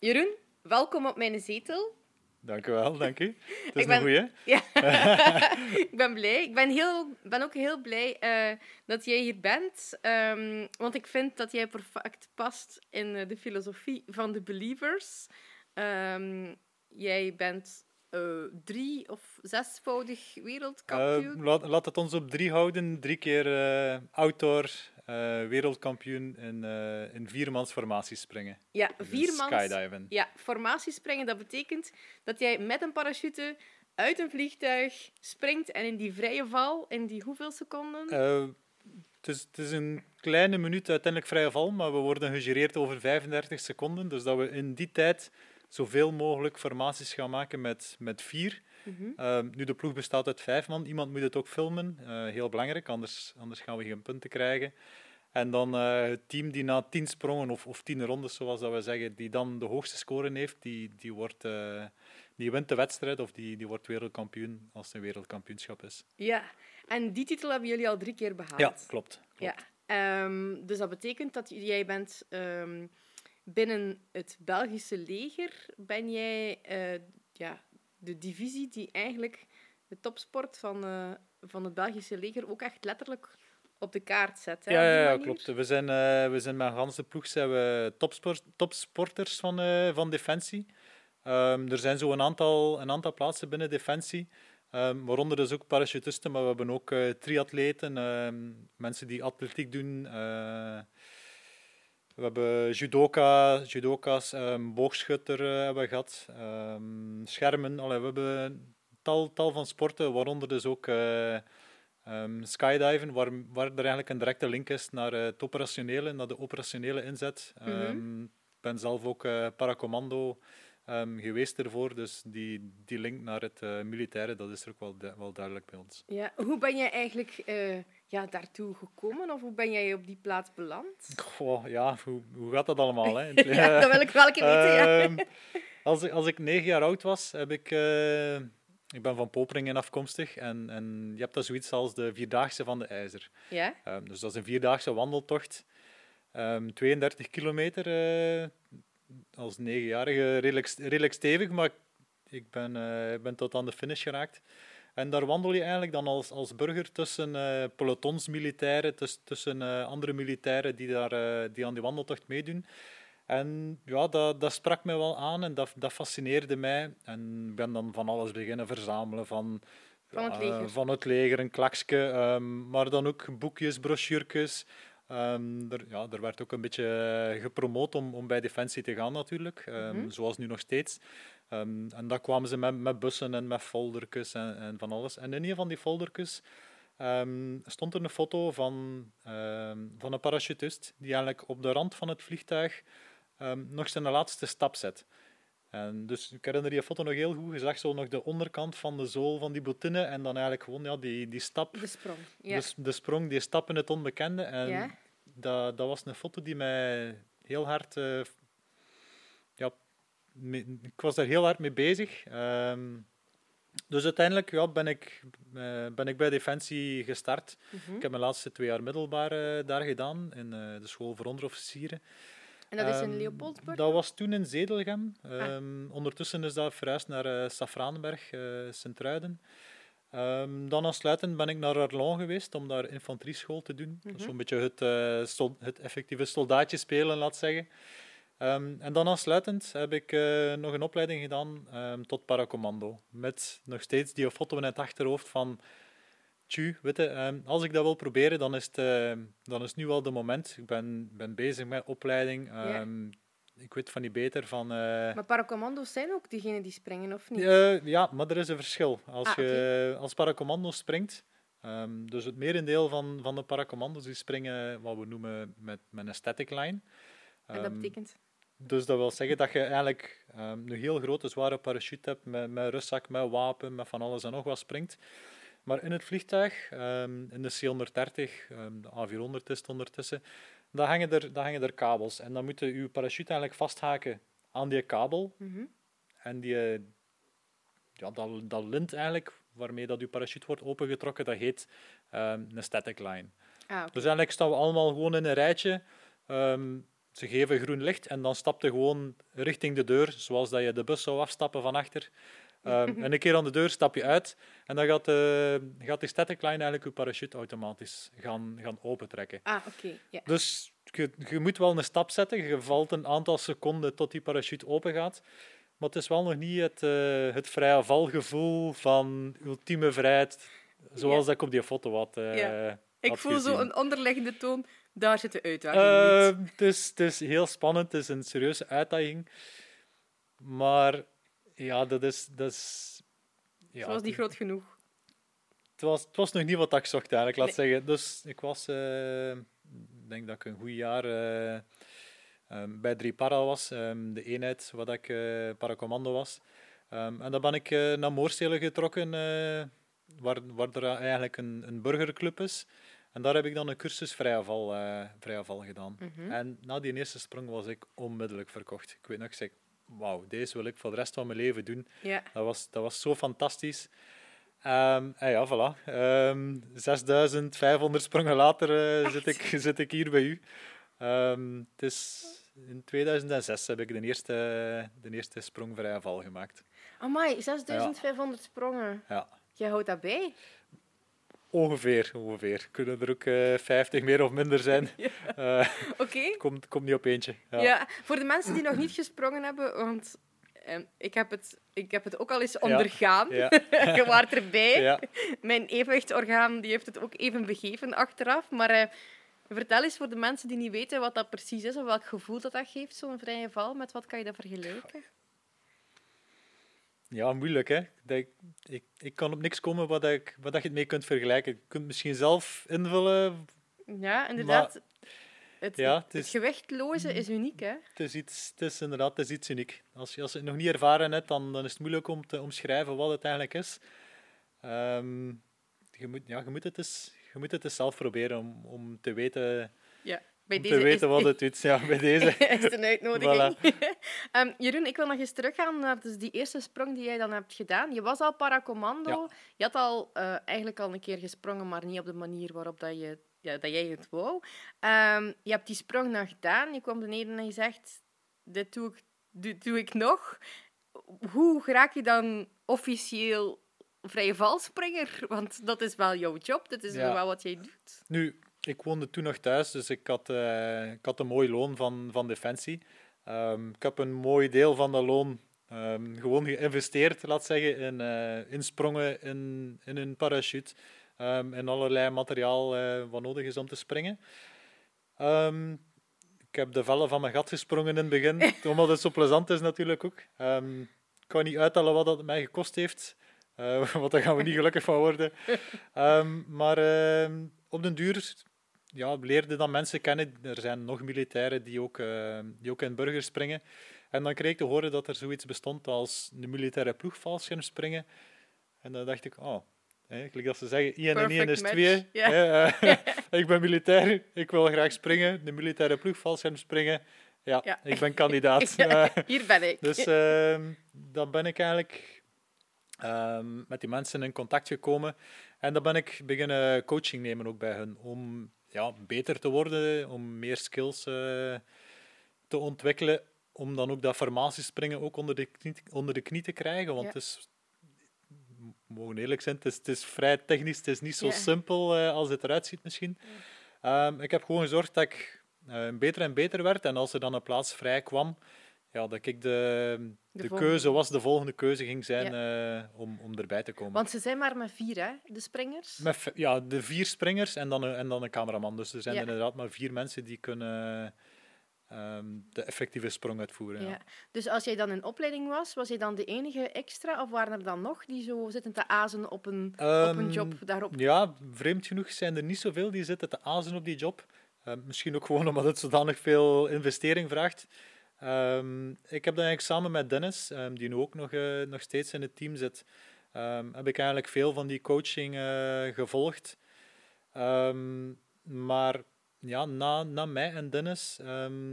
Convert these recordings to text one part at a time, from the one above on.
Jeroen, welkom op mijn zetel. Dank u wel, dank u. Het is Ik ben- een goeie. Ja. ik ben blij. Ik ben, heel, ben ook heel blij eh, dat jij hier bent. ehm, want ik vind dat jij perfect past in eh, de filosofie van de believers. Ehm, jij bent eh, drie- of zesvoudig wereldkampioen. Laat, laat het ons op drie houden. Drie keer eh, eh, wereldkampioen in, eh in viermans formaties springen. ja, Dus vier man. Skydiven. Ja, formatiespringen, dat betekent dat jij met een parachute uit een vliegtuig springt en in die vrije val, in die hoeveel seconden? Eh, het, is, het is een kleine minuut uiteindelijk vrije val, maar we worden gegereerd over 35 seconden. Dus dat we in die tijd zoveel mogelijk formaties gaan maken met, met vier. Mhm. Eh, nu, de ploeg bestaat uit vijf man. Iemand moet het ook filmen. Eh, heel belangrijk, anders, anders gaan we geen punten krijgen. En dan eh, het team die na tien sprongen of, of tien rondes, zoals dat we zeggen, die dan de hoogste score heeft, die, die, wordt, eh, die wint de wedstrijd of die, die wordt wereldkampioen als het een wereldkampioenschap is. Ja, en die titel hebben jullie al drie keer behaald. Ja, klopt. Ja. Ehm, dus dat betekent dat jij bent ehm, binnen het Belgische leger, ben jij ja, de divisie die eigenlijk de topsport van, eh, van het Belgische leger ook echt letterlijk op de kaart zet. Hè, Ja, ja, klopt. We zijn, eh, we zijn met een ganse ploeg zijn we topsport, topsporters van, eh, van Defensie. Ehm, er zijn zo een aantal, een aantal plaatsen binnen Defensie, ehm, waaronder dus ook parachutisten, maar we hebben ook triatleten, ehm, mensen die atletiek doen. We hebben judoka, judoka's, ehm, boogschutter eh, hebben we gehad, ehm, schermen. Allee, we hebben tal, tal van sporten, waaronder dus ook ehm, skydiven, waar, waar er eigenlijk een directe link is naar eh, het operationele, naar de operationele inzet. Mhm. Ik ben zelf ook paracommando geweest ervoor, dus die, die link naar het militaire, dat is er ook wel, wel duidelijk bij ons. Ja, hoe ben jij eigenlijk ja, daartoe gekomen of hoe ben jij op die plaats beland? Goh, ja, hoe, hoe gaat dat allemaal? Hè? ja, dat wil ik wel weten. Ja. Ehm, als, ik, als ik negen jaar oud was, heb ik... eh, ik ben van Poperingen afkomstig en, en je hebt dat zoiets als de Vierdaagse van de IJzer. ja? Ehm, dus dat is een vierdaagse wandeltocht. Ehm 32 kilometer eh, als negenjarige, redelijk, redelijk stevig, maar ik- ben, eh, ik ben tot aan de finish geraakt. En daar wandel je eigenlijk dan als, als burger tussen eh pelotonsmilitairen, tuss- tussen eh, andere militairen die, daar, eh, die aan die wandeltocht meedoen. En ja, dat, dat sprak mij wel aan en dat, dat fascineerde mij. En ik ben dan van alles beginnen verzamelen van... Van het leger. van het leger, een klakske, ehm, maar dan ook boekjes, brochuurtjes. Ehm, er, ja, er werd ook een beetje gepromoot om, om bij Defensie te gaan natuurlijk, ehm, Mhm. zoals nu nog steeds. Ehm, en dan kwamen ze met, met bussen en met foldertjes en, en van alles. En in een van die foldertjes ehm, stond er een foto van, ehm, van een parachutist die eigenlijk op de rand van het vliegtuig nog zijn laatste stap zet. En dus ik herinner die foto nog heel goed. Je zag zo nog de onderkant van de zool van die bottine en dan eigenlijk gewoon ja, die, die stap, De sprong. Ja. de sprong, die stap in het onbekende. En Ja. dat, dat was een foto die mij heel hard... eh, ik was daar heel hard mee bezig. Ehm, dus uiteindelijk ja, ben, ik, eh, ben ik bij Defensie gestart. Mhm. Ik heb mijn laatste twee jaar middelbaar eh, daar gedaan, in eh, de school voor onderofficieren. En dat is in Ehm, Leopoldsburg? Dat was toen in Zedelgem. Ehm, Ondertussen is dat verhuisd naar eh Safraanberg, eh Sint-Truiden. Dan aansluitend ben ik naar Arlon geweest om daar infanterieschool te doen. Dat is Mhm. zo'n beetje het, het effectieve soldaatje spelen, laat zeggen. Ehm, en dan aansluitend heb ik eh, nog een opleiding gedaan ehm, tot paracommando. Met nog steeds die foto in het achterhoofd van... Tju, ehm, als ik dat wil proberen, dan is het, dan is nu wel de moment. Ik ben, ben bezig met opleiding. Ja. Ik weet van niet beter van... eh, Maar paracommando's zijn ook diegenen die springen, of niet? eh, ja, maar er is een verschil. Als Ah, je als paracommando springt, ehm, dus het merendeel van, van de paracommando's die springen wat we noemen met, met een static line. en dat betekent... dus dat wil zeggen dat je eigenlijk ehm, een heel grote, zware parachute hebt met, met rugzak, met wapen, met van alles en nog wat springt. Maar in het vliegtuig, ehm, in de C-130, ehm, de A400 is het ondertussen, daar hangen, er, daar hangen er kabels. En dan moet je je parachute eigenlijk vasthaken aan die kabel. Mhm. En die, eh, ja, dat, dat lint eigenlijk, waarmee dat je parachute wordt opengetrokken, dat heet een static line. Ah. Dus eigenlijk staan we allemaal gewoon in een rijtje. Ze geven groen licht en dan stapte gewoon richting de deur, zoals dat je de bus zou afstappen van achter. Um, en een keer aan de deur stap je uit en dan gaat, de, gaat de static line eigenlijk je parachute automatisch gaan, gaan opentrekken. Ah, oké. Dus je, je moet wel een stap zetten. Je valt een aantal seconden tot die parachute open gaat. Maar het is wel nog niet het, uh, het vrije valgevoel van ultieme vrijheid, zoals dat ik op die foto had. Uh. Ik voel gezien. zo een onderliggende toon. Daar zit de uitdaging uh, het, is, het is heel spannend. Het is een serieuze uitdaging. Maar ja, dat is... Dat is ja, het was niet groot genoeg. Het was, het was nog niet wat ik zocht, eigenlijk, laat nee. zeggen. Dus ik was... Uh, ik denk dat ik een goed jaar uh, um, bij drie para was. Um, de eenheid wat ik uh, paracommando was. Um, en dan ben ik uh, naar Moorselen getrokken, waar, waar er eigenlijk een, een burgerclub is. En daar heb ik dan een cursus vrijafval, vrijafval gedaan. Mhm. Mm -hmm. En na die eerste sprong was ik onmiddellijk verkocht. Ik weet nog, ik zei, wauw, deze wil ik voor de rest van mijn leven doen. Ja. Dat, was, dat was zo fantastisch. Um, en ja, voilà. Um, 6500 sprongen later uh, zit, ik, zit ik hier bij u. Um, het is in 2006 heb ik de eerste, de eerste sprong vrije val gemaakt. Amai, 6500 ja. sprongen. Ja. Jij houdt dat bij? Ongeveer, ongeveer. Kunnen er ook uh, 50 meer of minder zijn. ja. uh, Oké. Okay. Komt, komt niet op eentje. Ja. ja. voor de mensen die nog niet gesprongen hebben, want um, ik, heb het, ik heb het ook al eens ondergaan. Ja. Je waart erbij. Mijn evenwichtsorgaan die heeft het ook even begeven achteraf. Maar uh, vertel eens voor de mensen die niet weten wat dat precies is, of welk gevoel dat, dat geeft, zo'n vrije val. Met wat kan je dat vergelijken? Ja, moeilijk hè. Ik, ik, ik kan op niks komen wat, ik, wat je het mee kunt vergelijken. Je kunt het misschien zelf invullen. Ja, inderdaad. Maar, het, ja, het, het is, gewichtloze is uniek, hè? Het is, iets, het is inderdaad het is iets uniek. Als je, als je het nog niet ervaren hebt, dan, dan is het moeilijk om te omschrijven wat het eigenlijk is. Um, je, moet, ja, je, moet het eens, je moet het eens zelf proberen om, om te weten... Ja. Bij om deze te weten wat het doet. Ja, bij deze. is het een uitnodiging. Voilà. um, Jeroen, ik wil nog eens teruggaan naar dus die eerste sprong die jij dan hebt gedaan. Je was al paracommando. Ja. Je had al uh, eigenlijk al een keer gesprongen, maar niet op de manier waarop dat, je, ja, dat jij het wou. Um, je hebt die sprong nog gedaan. Je kwam beneden en je zegt, dit doe ik, dit doe ik nog. Hoe raak je dan officieel vrije valspringer? Want dat is wel jouw job. Dat is Ja. wel wat jij doet. Nu, ik woonde toen nog thuis, dus ik had, eh, ik had een mooi loon van, van Defensie. Ehm, ik heb een mooi deel van dat loon ehm, gewoon geïnvesteerd, laat zeggen, in, eh, in sprongen, in, in een parachute, um, in allerlei materiaal eh, wat nodig is om te springen. Ik heb de vellen van mijn gat gesprongen in het begin, omdat het zo plezant is natuurlijk ook. Ik kan niet uittellen wat dat mij gekost heeft, uh, want daar gaan we niet gelukkig van worden. Um, maar uh, op den duur ja, leerde dan mensen kennen. Er zijn nog militairen die ook, uh, die ook in burgers springen. En dan kreeg ik te horen dat er zoiets bestond als de militaire ploegvalscherm springen. En dan dacht ik, oh, eigenlijk als ze zeggen 1 en 1 is 2. Yeah. uh, ik ben militair, ik wil graag springen. De militaire ploegvalscherm springen. Ja, Ja. ik ben kandidaat. Ja, hier ben ik. Dus uh, dan ben ik eigenlijk um, met die mensen in contact gekomen. En dan ben ik beginnen coaching nemen ook bij hen. Om ja, beter te worden, om meer skills uh, te ontwikkelen. Om dan ook dat formatiespringen ook onder de knie, onder de knie te krijgen. Want Ja. het is, we mogen eerlijk zijn, het is, het is vrij technisch. Het is niet zo Ja. simpel uh, als het eruit ziet misschien. Um, ik heb gewoon gezorgd dat ik uh, beter en beter werd. En als er dan een plaats vrij kwam, ja, dat ik de, de, keuze was, de volgende keuze ging zijn uh, om, om erbij te komen. Want ze zijn maar met vier, hè, de springers. Met, ja, de vier springers en dan een, en dan een cameraman. Dus er zijn Ja. inderdaad maar vier mensen die kunnen ehm, de effectieve sprong uitvoeren. Ja. Ja. Dus als jij dan in opleiding was, was jij dan de enige extra? Of waren er dan nog die zo zitten te azen op een, op een Ehm, job daarop? Ja, vreemd genoeg zijn er niet zoveel die zitten te azen op die job. Eh, misschien ook gewoon omdat het zodanig veel investering vraagt. Ehm, ik heb dan eigenlijk samen met Dennis, ehm, die nu ook nog, eh, nog steeds in het team zit, ehm, heb ik eigenlijk veel van die coaching eh, gevolgd. Maar ja, na, na mij en Dennis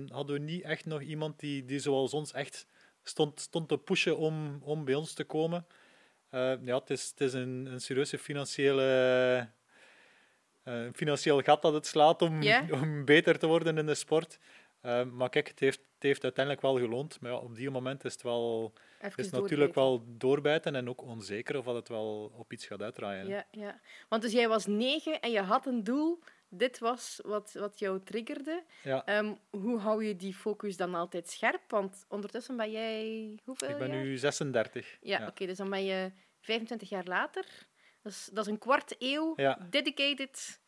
hadden we niet echt nog iemand die, die zoals ons echt stond, stond te pushen om, om bij ons te komen. Ja, het is, het is een, een serieuze financiële, eh, financieel gat dat het slaat om, om beter te worden in de sport. Maar kijk, het heeft, heeft uiteindelijk wel geloond. Maar ja, op die moment is het wel Even is natuurlijk wel doorbijten en ook onzeker of dat het wel op iets gaat uitdraaien. Ja, ja. Want dus jij was negen en je had een doel. Dit was wat, wat jou triggerde. Ja. Ehm, hoe hou je die focus dan altijd scherp? Want ondertussen ben jij hoeveel Ik ben jaar? nu 36. Ja, oké. dus dan ben je 25 jaar later. Dat is, dat is een kwart eeuw dedicated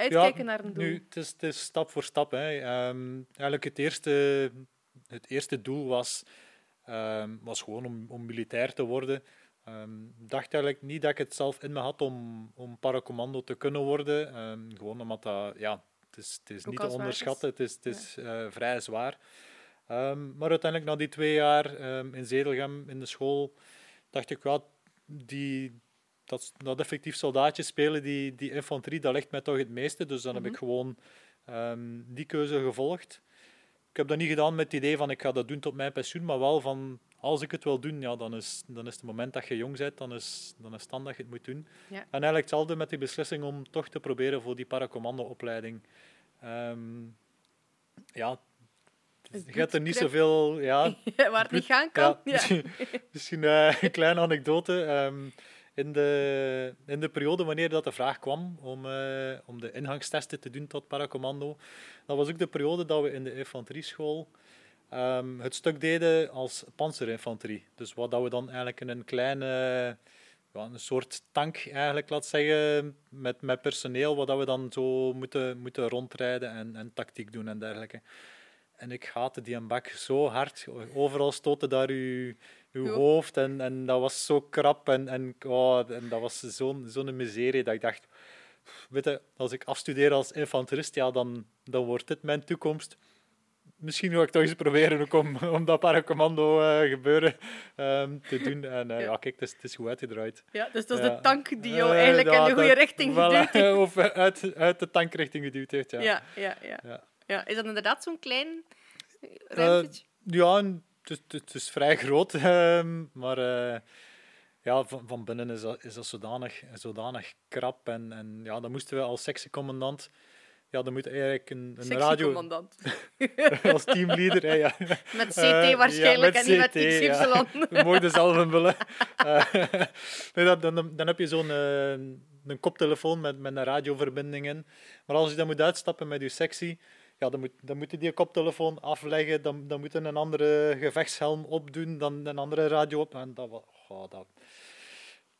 uitkijken naar een doel. Nu, het, is, het is stap voor stap. Hè. Ehm, eigenlijk het eerste, het eerste doel was, ehm, was gewoon om, om militair te worden. Ehm, Ik dacht eigenlijk niet dat ik het zelf in me had om, om paracommando te kunnen worden. Gewoon omdat dat, ja, het is, het is Ook niet te is. onderschatten. Het is, het is eh, vrij zwaar. Maar uiteindelijk, na die twee jaar in Zedelgem in de school, dacht ik, ja, die, dat, dat effectief soldaatje spelen, die, die infanterie, dat ligt mij toch het meeste. Dus dan heb ik gewoon ehm, die keuze gevolgd. Ik heb dat niet gedaan met het idee van ik ga dat doen tot mijn pensioen, maar wel van als ik het wil doen, ja, dan, is, dan is het moment dat je jong bent, dan is, dan is het dan dat je het moet doen. Ja. En eigenlijk hetzelfde met die beslissing om toch te proberen voor die paracommando-opleiding. Ehm, ja, je hebt er niet zoveel... Ja, Waar het niet gaan kan. ja, misschien, misschien eh, een kleine anekdote. Ehm, in, de, in de periode wanneer dat de vraag kwam om, eh, om de ingangstesten te doen tot paracommando, dat was ook de periode dat we in de infanterieschool ehm, het stuk deden als panzerinfanterie. Dus wat dat we dan eigenlijk in een kleine, een soort tank eigenlijk, laat zeggen, met, met personeel, wat dat we dan zo moeten, moeten rondrijden en, en tactiek doen en dergelijke. En ik haatte die een bak zo hard. Overal stootte daar uw, uw hoofd en, en dat was zo krap en, en, oh, en dat was zo'n zo'n miserie dat ik dacht, weet je, als ik afstudeer als infanterist, ja, dan, dan wordt dit mijn toekomst. Misschien ga ik toch eens proberen ook om, om dat paracommando eh, gebeuren ehm, te doen. En eh, Ja. ja, kijk, het is, het is goed uitgedraaid. Ja, dus dat is Ja. de tank die jou Eh, eigenlijk ja, in de goede dat- richting geduwd heeft. Of uit, uit de tankrichting geduwd heeft, ja. Ja, ja, ja. Ja. Is dat inderdaad zo'n klein ruimtetje? Ja, en het, is- het is vrij groot, ehm, maar eh, ja, van, van binnen is dat, is dat zodanig, zodanig krap. En, en ja, dan moesten we als sectiecommandant, ja, dan moet eigenlijk een, een radio als teamleader. hè, ja. Met CT Eh, waarschijnlijk ja, en niet met XY. ja. We mogen zelf invullen. Eh, nee, dan, dan, dan heb je zo'n eh, een koptelefoon met, met een radioverbinding in. Maar als je dan moet uitstappen met je sectie, ja, dan, moet, dan moet je die koptelefoon afleggen, dan, dan moet je een andere gevechtshelm opdoen, dan een andere radio op. En dat, was, oh, dat,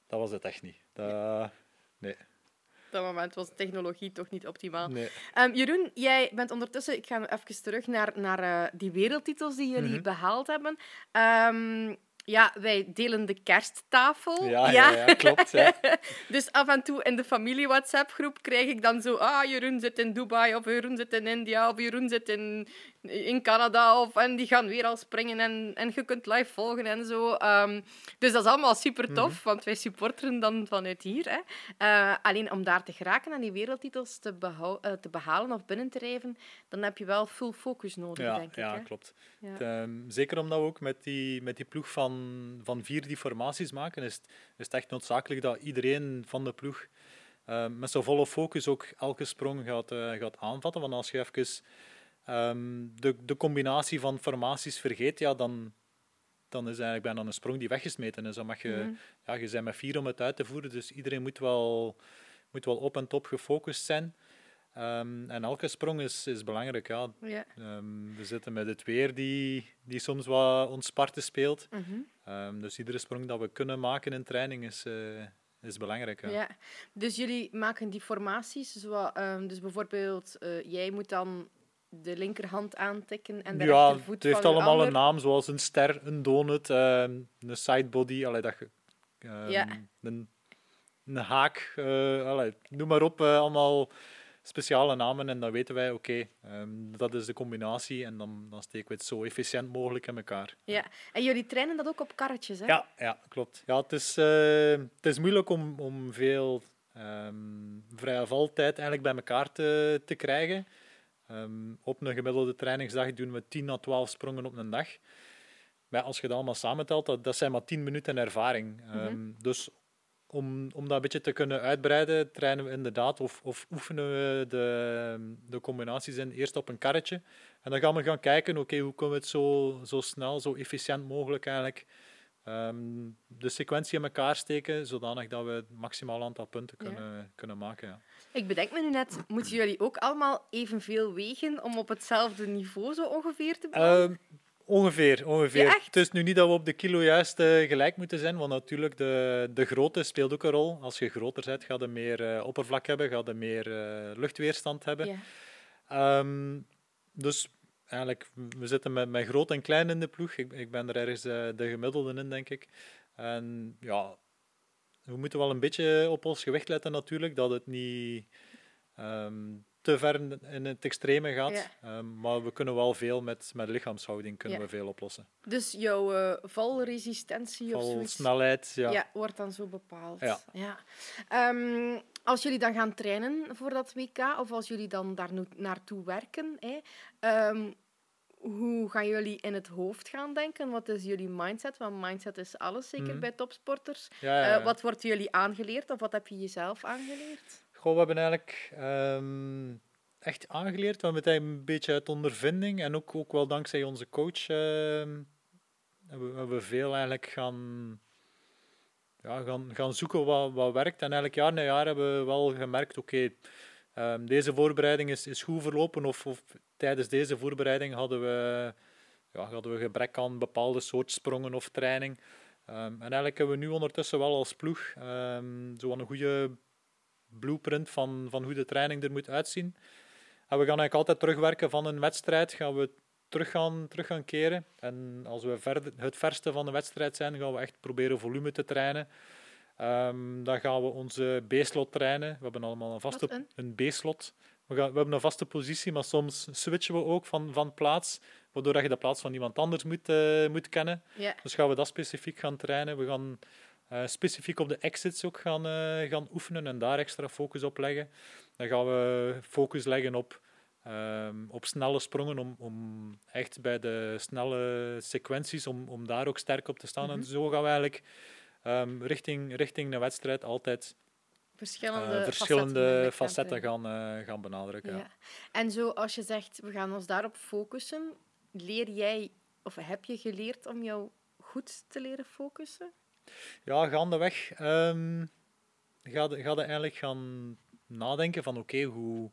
dat was het echt niet. Dat, nee, Op dat moment was de technologie toch niet optimaal. nee. Ehm, Jeroen, jij bent ondertussen... Ik ga even terug naar, naar eh, die wereldtitels die jullie Mhm. behaald hebben. Ehm, ja, wij delen de kersttafel. Ja, ja, ja, klopt. Ja. Dus af en toe in de familie-WhatsApp-groep krijg ik dan zo... Ah, Jeroen zit in Dubai, of Jeroen zit in India, of Jeroen zit in, in Canada, of, en die gaan weer al springen en, en je kunt live volgen en zo. Ehm, dus dat is allemaal super tof, Mhm. want wij supporteren dan vanuit hier. Hè. Eh, alleen om daar te geraken en die wereldtitels te, eh, te behalen of binnen te rijven, dan heb je wel full focus nodig, Ja, denk ik. ja hè. klopt. Ehm, zeker omdat we ook met die, met die ploeg van, van vier die formaties maken, is het, is het echt noodzakelijk dat iedereen van de ploeg ehm, met zijn volle focus ook elke sprong gaat, eh, gaat aanvatten. Want als je even ehm, de, de combinatie van formaties vergeet, ja, dan, dan is eigenlijk bijna een sprong die weggesmeten is. Dan mag je, Mhm. ja, je bent met vier om het uit te voeren, dus iedereen moet wel, moet wel op en top gefocust zijn. Ehm, en elke sprong is, is belangrijk. Ja. Ja. Ehm, we zitten met het weer die, die soms wat ons parten speelt. Ehm, dus iedere sprong dat we kunnen maken in training is, eh, is belangrijk. Ja. Ja, dus jullie maken die formaties. Zo, ehm, dus bijvoorbeeld, eh, jij moet dan de linkerhand aantikken en de Ja, rechtervoet het heeft van allemaal ander. een naam, zoals een ster, een donut, een sidebody, allee, dat Ja. een, een haak, eh, allee, noem maar op, allemaal speciale namen. En dan weten wij, oké, ehm, dat is de combinatie en dan, dan steken we het zo efficiënt mogelijk in elkaar. Ja, en jullie trainen dat ook op karretjes, hè? Ja, ja klopt. Ja, het, is, eh, het is moeilijk om, om veel ehm vrije valtijd eigenlijk bij elkaar te, te krijgen. Ehm, op een gemiddelde trainingsdag doen we 10 à 12 sprongen op een dag. Maar als je dat allemaal samentelt, dat, dat zijn maar 10 minuten ervaring. Ehm, Dus om, om dat een beetje te kunnen uitbreiden, trainen we inderdaad of, of oefenen we de, de combinaties in eerst op een karretje. En dan gaan we gaan kijken, oké, hoe kunnen we het zo, zo snel, zo efficiënt mogelijk eigenlijk ehm, de sequentie in elkaar steken, zodanig dat we het maximaal aantal punten kunnen, kunnen maken. Ja. Ik bedenk me nu net, moeten jullie ook allemaal evenveel wegen om op hetzelfde niveau zo ongeveer te blijven? Uh, ongeveer, ongeveer. het is nu niet dat we op de kilo juist uh, gelijk moeten zijn, want natuurlijk de, de grootte speelt ook een rol. Als je groter bent, ga je meer uh, oppervlak hebben, ga je meer uh, luchtweerstand hebben. Ja. Um, dus eigenlijk, we zitten met, met groot en klein in de ploeg. Ik, ik ben er ergens de gemiddelde in, denk ik. En ja, we moeten wel een beetje op ons gewicht letten natuurlijk, dat het niet um, te ver in het extreme gaat. Um, maar we kunnen wel veel met, met lichaamshouding kunnen ja. we veel oplossen. Dus jouw uh, valresistentie of zoiets? snelheid, ja. ja. wordt dan zo bepaald. Ja. Um, als jullie dan gaan trainen voor dat WK, of als jullie dan daar naartoe werken, hè, hoe gaan jullie in het hoofd gaan denken? Wat is jullie mindset? Want mindset is alles, zeker mhm. bij topsporters. Uh, wat wordt jullie aangeleerd of wat heb je jezelf aangeleerd? We hebben eigenlijk um, echt aangeleerd. We hebben het een beetje uit ondervinding en ook, ook wel dankzij onze coach uh, hebben, we veel eigenlijk gaan, ja, gaan, gaan zoeken wat, wat werkt. En eigenlijk jaar na jaar hebben we wel gemerkt, oké, um, deze voorbereiding is, is goed verlopen of, of tijdens deze voorbereiding hadden we, ja, hadden we gebrek aan bepaalde soort sprongen of training. En eigenlijk hebben we nu ondertussen wel als ploeg um, zo een goede blueprint van, van hoe de training er moet uitzien. En we gaan eigenlijk altijd terugwerken van een wedstrijd, gaan we terug gaan, terug gaan keren. En als we verder, het verste van de wedstrijd zijn, gaan we echt proberen volume te trainen. Um, dan gaan we onze B-slot trainen. We hebben allemaal een vaste een B-slot. We, gaan, we hebben een vaste positie, maar soms switchen we ook van, van plaats, waardoor je de plaats van iemand anders moet, uh, moet kennen. Yeah. Dus gaan we dat specifiek gaan trainen. We gaan uh, specifiek op de exits ook gaan, uh, gaan oefenen en daar extra focus op leggen. Dan gaan we focus leggen op, um, op snelle sprongen, om, om echt bij de snelle sequenties, om, om daar ook sterk op te staan. Mm -hmm. En zo gaan we eigenlijk um, richting, richting de wedstrijd altijd verschillende, uh, verschillende facetten, gaan, uh, gaan benadrukken. Ja. En zo als je zegt, we gaan ons daarop focussen, leer jij of heb je geleerd om jou goed te leren focussen? Ja, gaandeweg um, ga, ga je eigenlijk gaan nadenken van oké, okay, hoe,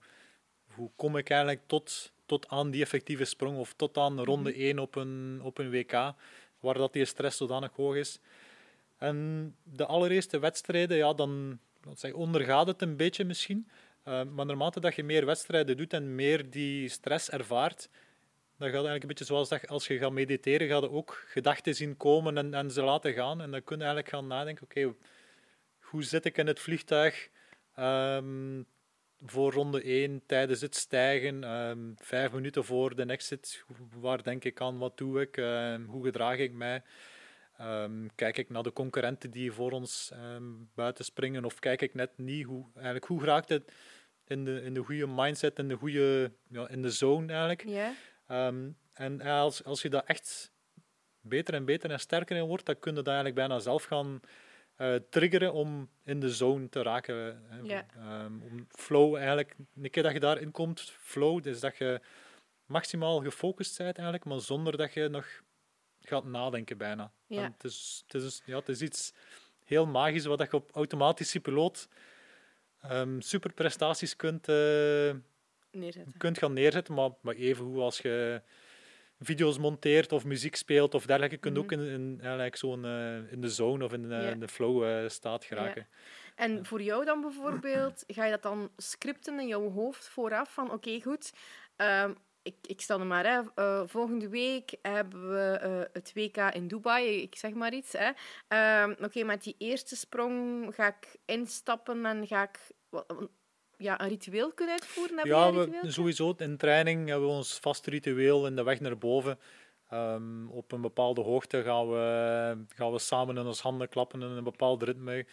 hoe kom ik eigenlijk tot, tot aan die effectieve sprong of tot aan ronde mm -hmm. 1 op een, op een WK, waar dat die stress zodanig hoog is. En de allereerste wedstrijden, ja, dan ondergaat het een beetje misschien. Uh, maar naarmate dat je meer wedstrijden doet en meer die stress ervaart, dan gaat eigenlijk een beetje zoals dat als je gaat mediteren, ga je ook gedachten zien komen en, en ze laten gaan. En dan kun je eigenlijk gaan nadenken, oké, hoe zit ik in het vliegtuig um, voor ronde 1 tijdens het stijgen, um, vijf minuten voor de exit, waar denk ik aan, wat doe ik, um, hoe gedraag ik mij? Kijk ik naar de concurrenten die voor ons buiten springen, of kijk ik net niet hoe, eigenlijk, hoe raakt het in de, in de goede mindset, in de goede ja, in de zone eigenlijk. Yeah. Um, en als, als je daar echt beter en beter en sterker in wordt, dan kun je dat eigenlijk bijna zelf gaan uh, triggeren om in de zone te raken. Yeah. om flow eigenlijk, een keer dat je daarin komt, flow, dus dat je maximaal gefocust bent eigenlijk, maar zonder dat je nog gaat nadenken bijna. Ja. Het, is, het, is, ja, het is iets heel magisch wat je op automatische piloot um, super prestaties kunt, uh, kunt gaan neerzetten. Maar, maar even hoe als je video's monteert of muziek speelt of dergelijke, kun je mm -hmm. ook in, in, eigenlijk zo'n, uh, in de zone of in, uh, in de flow uh, staat geraken. En voor jou dan bijvoorbeeld, ga je dat dan scripten in jouw hoofd vooraf van oké, okay, goed, um, ik, ik stel er maar, hè, volgende week hebben we het WK in Dubai, ik zeg maar iets. Hè. Uh, Oké, okay, met die eerste sprong ga ik instappen en ga ik ja, een ritueel kunnen uitvoeren. Heb ja, we, sowieso in training hebben we ons vast ritueel in de weg naar boven. Um, op een bepaalde hoogte gaan we, gaan we samen in ons handen klappen in een bepaald ritme. Een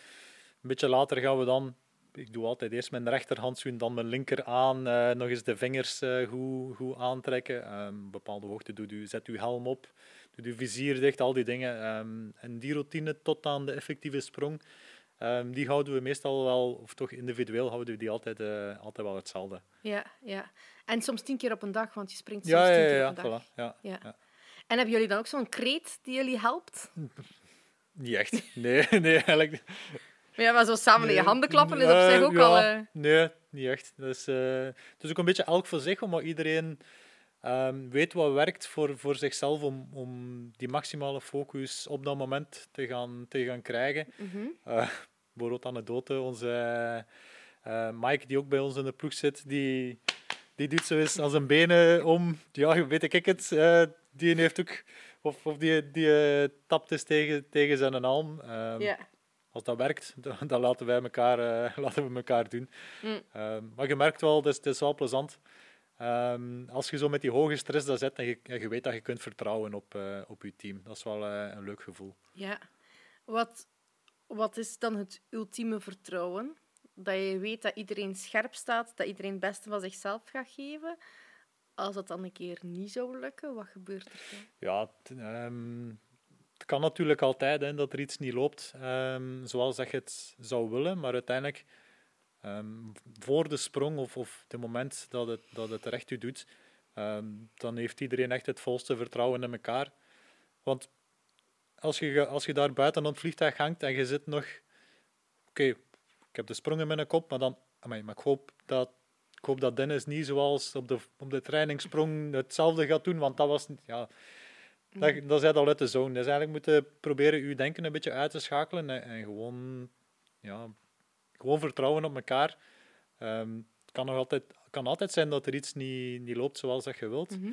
beetje later gaan we dan ik doe altijd eerst mijn rechterhandschoen, dan mijn linker aan, uh, nog eens de vingers uh, goed, goed aantrekken. Um, bepaalde hoogte doe u, zet uw helm op, doe uw vizier dicht, al die dingen. Um, en die routine tot aan de effectieve sprong. Ehm, die houden we meestal wel, of toch individueel houden we die altijd, eh, altijd wel hetzelfde. Ja, ja. En soms tien keer op een dag, want je springt soms ja, tien ja, keer ja, op een dag. voilà, ja. Ja. En hebben jullie dan ook zo'n kreet die jullie helpt? Niet echt. Nee, nee, eigenlijk niet. Maar ja, maar zo samen in je handen klappen is op eh, zich ook al... eh, Nee, niet echt. Dus, eh, het is ook een beetje elk voor zich, omdat iedereen ehm, weet wat werkt voor, voor zichzelf om, om die maximale focus op dat moment te gaan, te gaan krijgen. mhm. Eh bijvoorbeeld anekdote, onze eh, Mike, die ook bij ons in de ploeg zit, die, die doet zo eens aan zijn benen om. Ja, weet ik het. eh, die heeft ook... Of, of die, die eh, tapt eens tegen, tegen zijn arm. Ehm, Ja. als dat werkt, dan, dan laten, wij elkaar, laten we elkaar doen. Mm. Ehm, maar je merkt wel, het is, het is wel plezant. Ehm, als je zo met die hoge stress daar zit en je, weet dat je kunt vertrouwen op, eh, op je team. Dat is wel eh, een leuk gevoel. Ja. Wat, wat is dan het ultieme vertrouwen? Dat je weet dat iedereen scherp staat, dat iedereen het beste van zichzelf gaat geven. Als dat dan een keer niet zou lukken, wat gebeurt er dan? Ja, het, ehm, het kan natuurlijk altijd hè, dat er iets niet loopt ehm, zoals dat je het zou willen, maar uiteindelijk ehm, voor de sprong of, of het moment dat het, dat het recht u doet, ehm, dan heeft iedereen echt het volste vertrouwen in elkaar. Want als je, als je daar buiten op het vliegtuig hangt en je zit nog... Oké, ik heb de sprong in mijn kop, maar dan... amai, maar ik hoop dat, ik hoop dat Dennis niet zoals op de, op de trainingssprong hetzelfde gaat doen, want dat was... niet- Ja, dat, dat is al uit de zone. Dus eigenlijk moeten proberen je denken een beetje uit te schakelen en, en gewoon, ja, gewoon vertrouwen op elkaar. Ehm, het kan, nog altijd, kan altijd zijn dat er iets niet, niet loopt zoals dat je wilt. Mhm.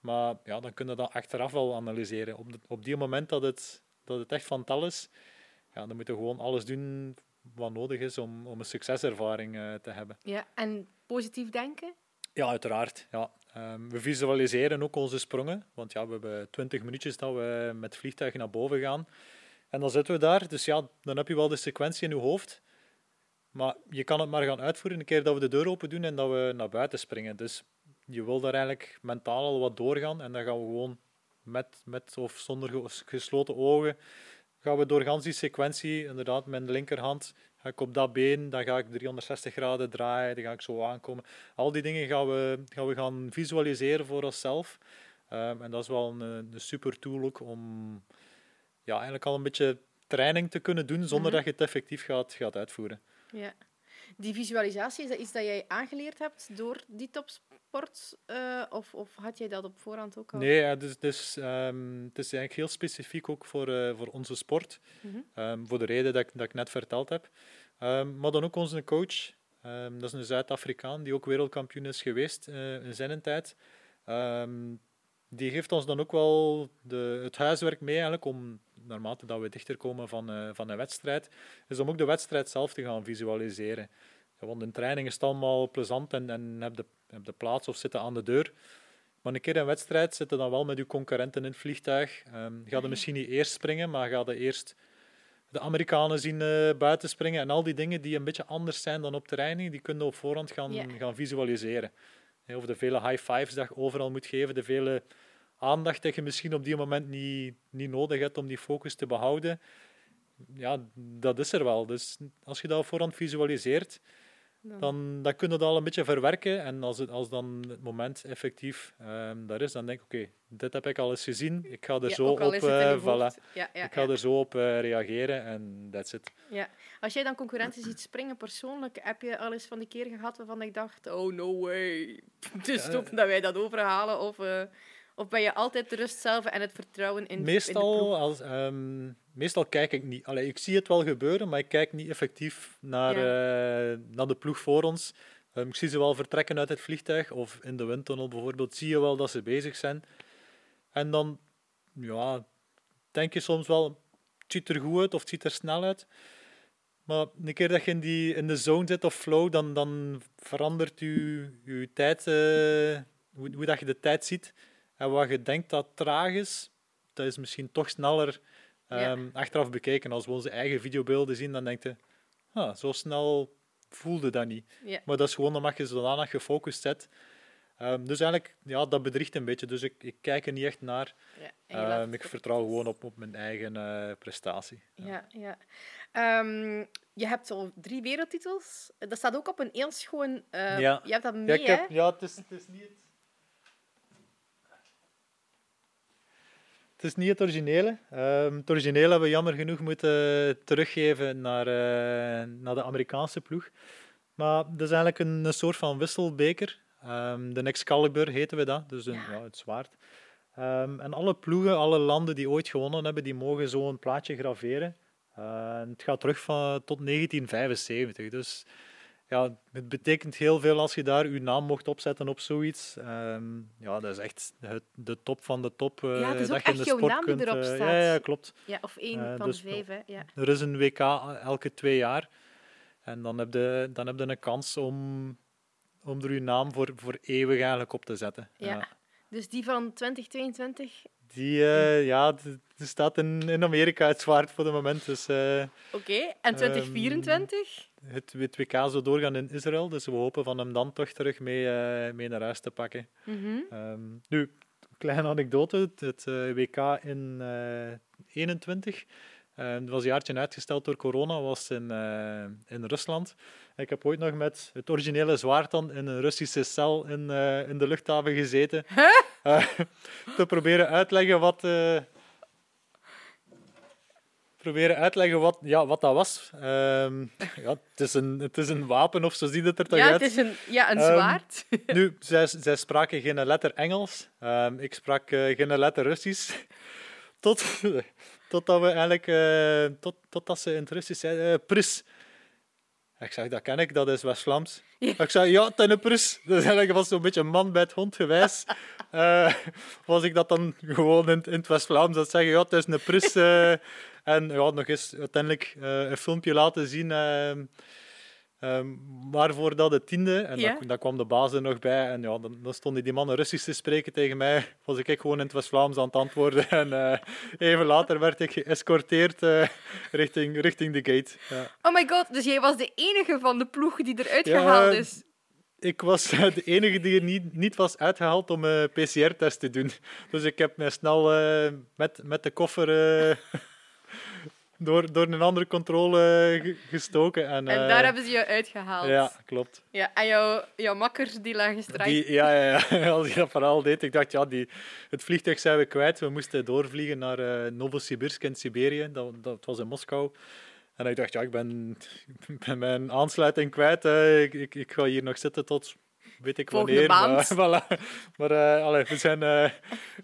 Maar ja, dan kun je dat achteraf wel analyseren. Op, de- op die moment dat het, dat het echt van tal is, ja, dan moet je gewoon alles doen wat nodig is om, om een succeservaring eh, te hebben. Ja, en positief denken? Ja, uiteraard. Ja. Ehm, we visualiseren ook onze sprongen, want ja, we hebben 20 minuutjes dat we met vliegtuig naar boven gaan. En dan zitten we daar, dus ja, dan heb je wel de sequentie in je hoofd. Maar je kan het maar gaan uitvoeren een keer dat we de deur open doen en dat we naar buiten springen. Dus je wil daar eigenlijk mentaal al wat doorgaan en dan gaan we gewoon met, met of zonder ge- gesloten ogen gaan we door die sequentie, inderdaad, met de linkerhand ga ik op dat been, dan ga ik 360 graden draaien, dan ga ik zo aankomen. Al die dingen gaan we gaan, we gaan visualiseren voor onszelf. Ehm, en dat is wel een, een super tool ook om ja, eigenlijk al een beetje training te kunnen doen zonder Mhm. dat je het effectief gaat, gaat uitvoeren. Ja. Die visualisatie, is dat iets dat jij aangeleerd hebt door die topsport? eh, of, of had jij dat op voorhand ook al? Nee, ja, dus, dus, het is eigenlijk heel specifiek ook voor, eh, voor onze sport. Mhm. Ehm, voor de reden dat ik, dat ik net verteld heb. Ehm, maar dan ook onze coach. dat is een Zuid-Afrikaan die ook wereldkampioen is geweest eh, in zijn tijd. Die geeft ons dan ook wel de, het huiswerk mee eigenlijk om, naarmate dat we dichter komen van, eh, van een wedstrijd, is om ook de wedstrijd zelf te gaan visualiseren. Want in training is het allemaal plezant en, en heb, de, heb de plaats of zitten aan de deur. Maar een keer een wedstrijd zitten dan wel met uw concurrenten in het vliegtuig. Ehm ga je misschien niet eerst springen, maar ga je eerst de Amerikanen zien eh, buiten springen. En al die dingen die een beetje anders zijn dan op training, die kunnen op voorhand gaan, gaan visualiseren. Of de vele high fives dat je overal moet geven, de vele aandacht dat je misschien op die moment niet, niet nodig hebt om die focus te behouden. Ja, dat is er wel. Dus als je dat voorhand visualiseert, Dan- dan, kun je dat al een beetje verwerken. En als, het, als dan het moment effectief ehm, daar is, dan denk ik, oké, dit heb ik al eens gezien. Ik ga er Ja, zo op, voilà. Ja, ja, ik ga er zo op eh, reageren en that's it. Ja. Als jij dan concurrentie ziet springen persoonlijk, heb je al eens van die keer gehad waarvan ik dacht, oh no way, dus stop dat wij dat overhalen? Of, eh, of ben je altijd de rust zelf en het vertrouwen in, in de Meestal, ploeg? als, ehm, meestal kijk ik niet. Allee, ik zie het wel gebeuren, maar ik kijk niet effectief naar, eh, naar de ploeg voor ons. Ehm, ik zie ze wel vertrekken uit het vliegtuig, of in de windtunnel bijvoorbeeld, zie je wel dat ze bezig zijn. En dan ja, denk je soms wel, het ziet er goed uit of het ziet er snel uit. Maar een keer dat je in, die, in de zone zit of flow, dan, dan verandert je, je tijd, eh, hoe, hoe dat je de tijd ziet. En wat je denkt dat traag is, dat is misschien toch sneller ehm, achteraf bekeken. Als we onze eigen videobeelden zien, dan denk je, ah, zo snel voelde dat niet. Maar dat is gewoon omdat je zodanig gefocust zet. Ehm, dus eigenlijk, ja, dat bedriegt een beetje. Dus ik, ik kijk er niet echt naar. Ja, Ehm, ik vertrouw gewoon op, op mijn eigen eh, prestatie. Ja, ja. Je hebt al drie wereldtitels. Dat staat ook op een heel schoon... eh, Ja. Je hebt dat mee, Ja, ik heb, hè? ja het, is, het is niet het... Is niet het originele. Ehm, het originele hebben we jammer genoeg moeten teruggeven naar, eh, naar de Amerikaanse ploeg. Maar dat is eigenlijk een, een soort van wisselbeker. Ehm, de Excalibur heten we dat, dus een, Ja. ja. het zwaard. Ehm, en alle ploegen, alle landen die ooit gewonnen hebben, die mogen zo'n plaatje graveren. En het gaat terug van, tot 1975. Dus ja, het betekent heel veel als je daar je naam mocht opzetten op zoiets. Ehm, ja, dat is echt het, de top van de top. eh, Ja, het is ook dat je in echt de jouw sport naam die erop eh, staat. Ja, ja, klopt. Ja, of één Eh, van dus de vijf, hè? Ja. Er is een WK elke twee jaar. En dan heb je, dan heb je een kans om, om er je naam voor, voor eeuwig eigenlijk op te zetten. Ja. Dus die van 2022, Die, ja, die staat in, in Amerika het zwaard voor het moment. Dus oké. Ehm, En 2024? Het, het WK zou doorgaan in Israël. Dus we hopen van hem dan toch terug mee, eh, mee naar huis te pakken. Ehm, nu, kleine anekdote. Het, eh, WK in eh 21 eh, het was een jaartje uitgesteld door corona, was in, in Rusland. Ik heb ooit nog met het originele zwaard dan in een Russische cel in, in de luchthaven gezeten. Eh, te proberen uitleggen wat... proberen uitleggen wat, ja, wat dat was. Ehm, ja, het, is een, het is een wapen of zo ziet het er toch Ja, uit. het is een, ja, een Ehm, zwaard. Nu, zij, zij spraken geen letter Engels. Ehm, ik sprak eh, geen letter Russisch. Tot, totdat we eigenlijk... eh, tot, totdat ze in het Russisch zeiden... eh, pris. Ik zeg, dat ken ik, dat is West-Vlaams. Ja. Ik zei, ja, een pris. Dus eigenlijk was zo'n beetje een man bij het hond gewijs. Eh, was ik dat dan gewoon in, in het West-Vlaams dat zeggen, ja, het is een pris. eh. en ja, nog eens uiteindelijk eh, een filmpje laten zien... ehm, ehm, waarvoor dat het tiende. En Ja. dan, dan kwam de baas er nog bij. En ja, dan, dan stonden die mannen Russisch te spreken tegen mij. Was ik gewoon in het West-Vlaams aan het antwoorden. En eh, even later werd ik geëscorteerd eh, richting, richting de gate. Ja. Oh my god, dus jij was de enige van de ploeg die eruit Ja, gehaald is. Ik was eh, de enige die er niet, niet was uitgehaald om een PCR-test te doen. Dus ik heb mij snel eh, met, met de koffer eh, door, door een andere controle ge- gestoken. En, En eh, daar hebben ze je uitgehaald. Ja, klopt. Ja, en jouw, jouw makkers die lagen straks. Die, ja, ja, ja, als ik dat verhaal deed, ik dacht, ja, die, het vliegtuig zijn we kwijt. We moesten doorvliegen naar eh Novosibirsk in Siberië. Dat, dat was in Moskou. En ik dacht, ja, ik ben, ben mijn aansluiting kwijt. eh. ik, ik, ik ga hier nog zitten tot weet ik Volgende wanneer. Maar, voilà. maar eh, allee, we, zijn, eh,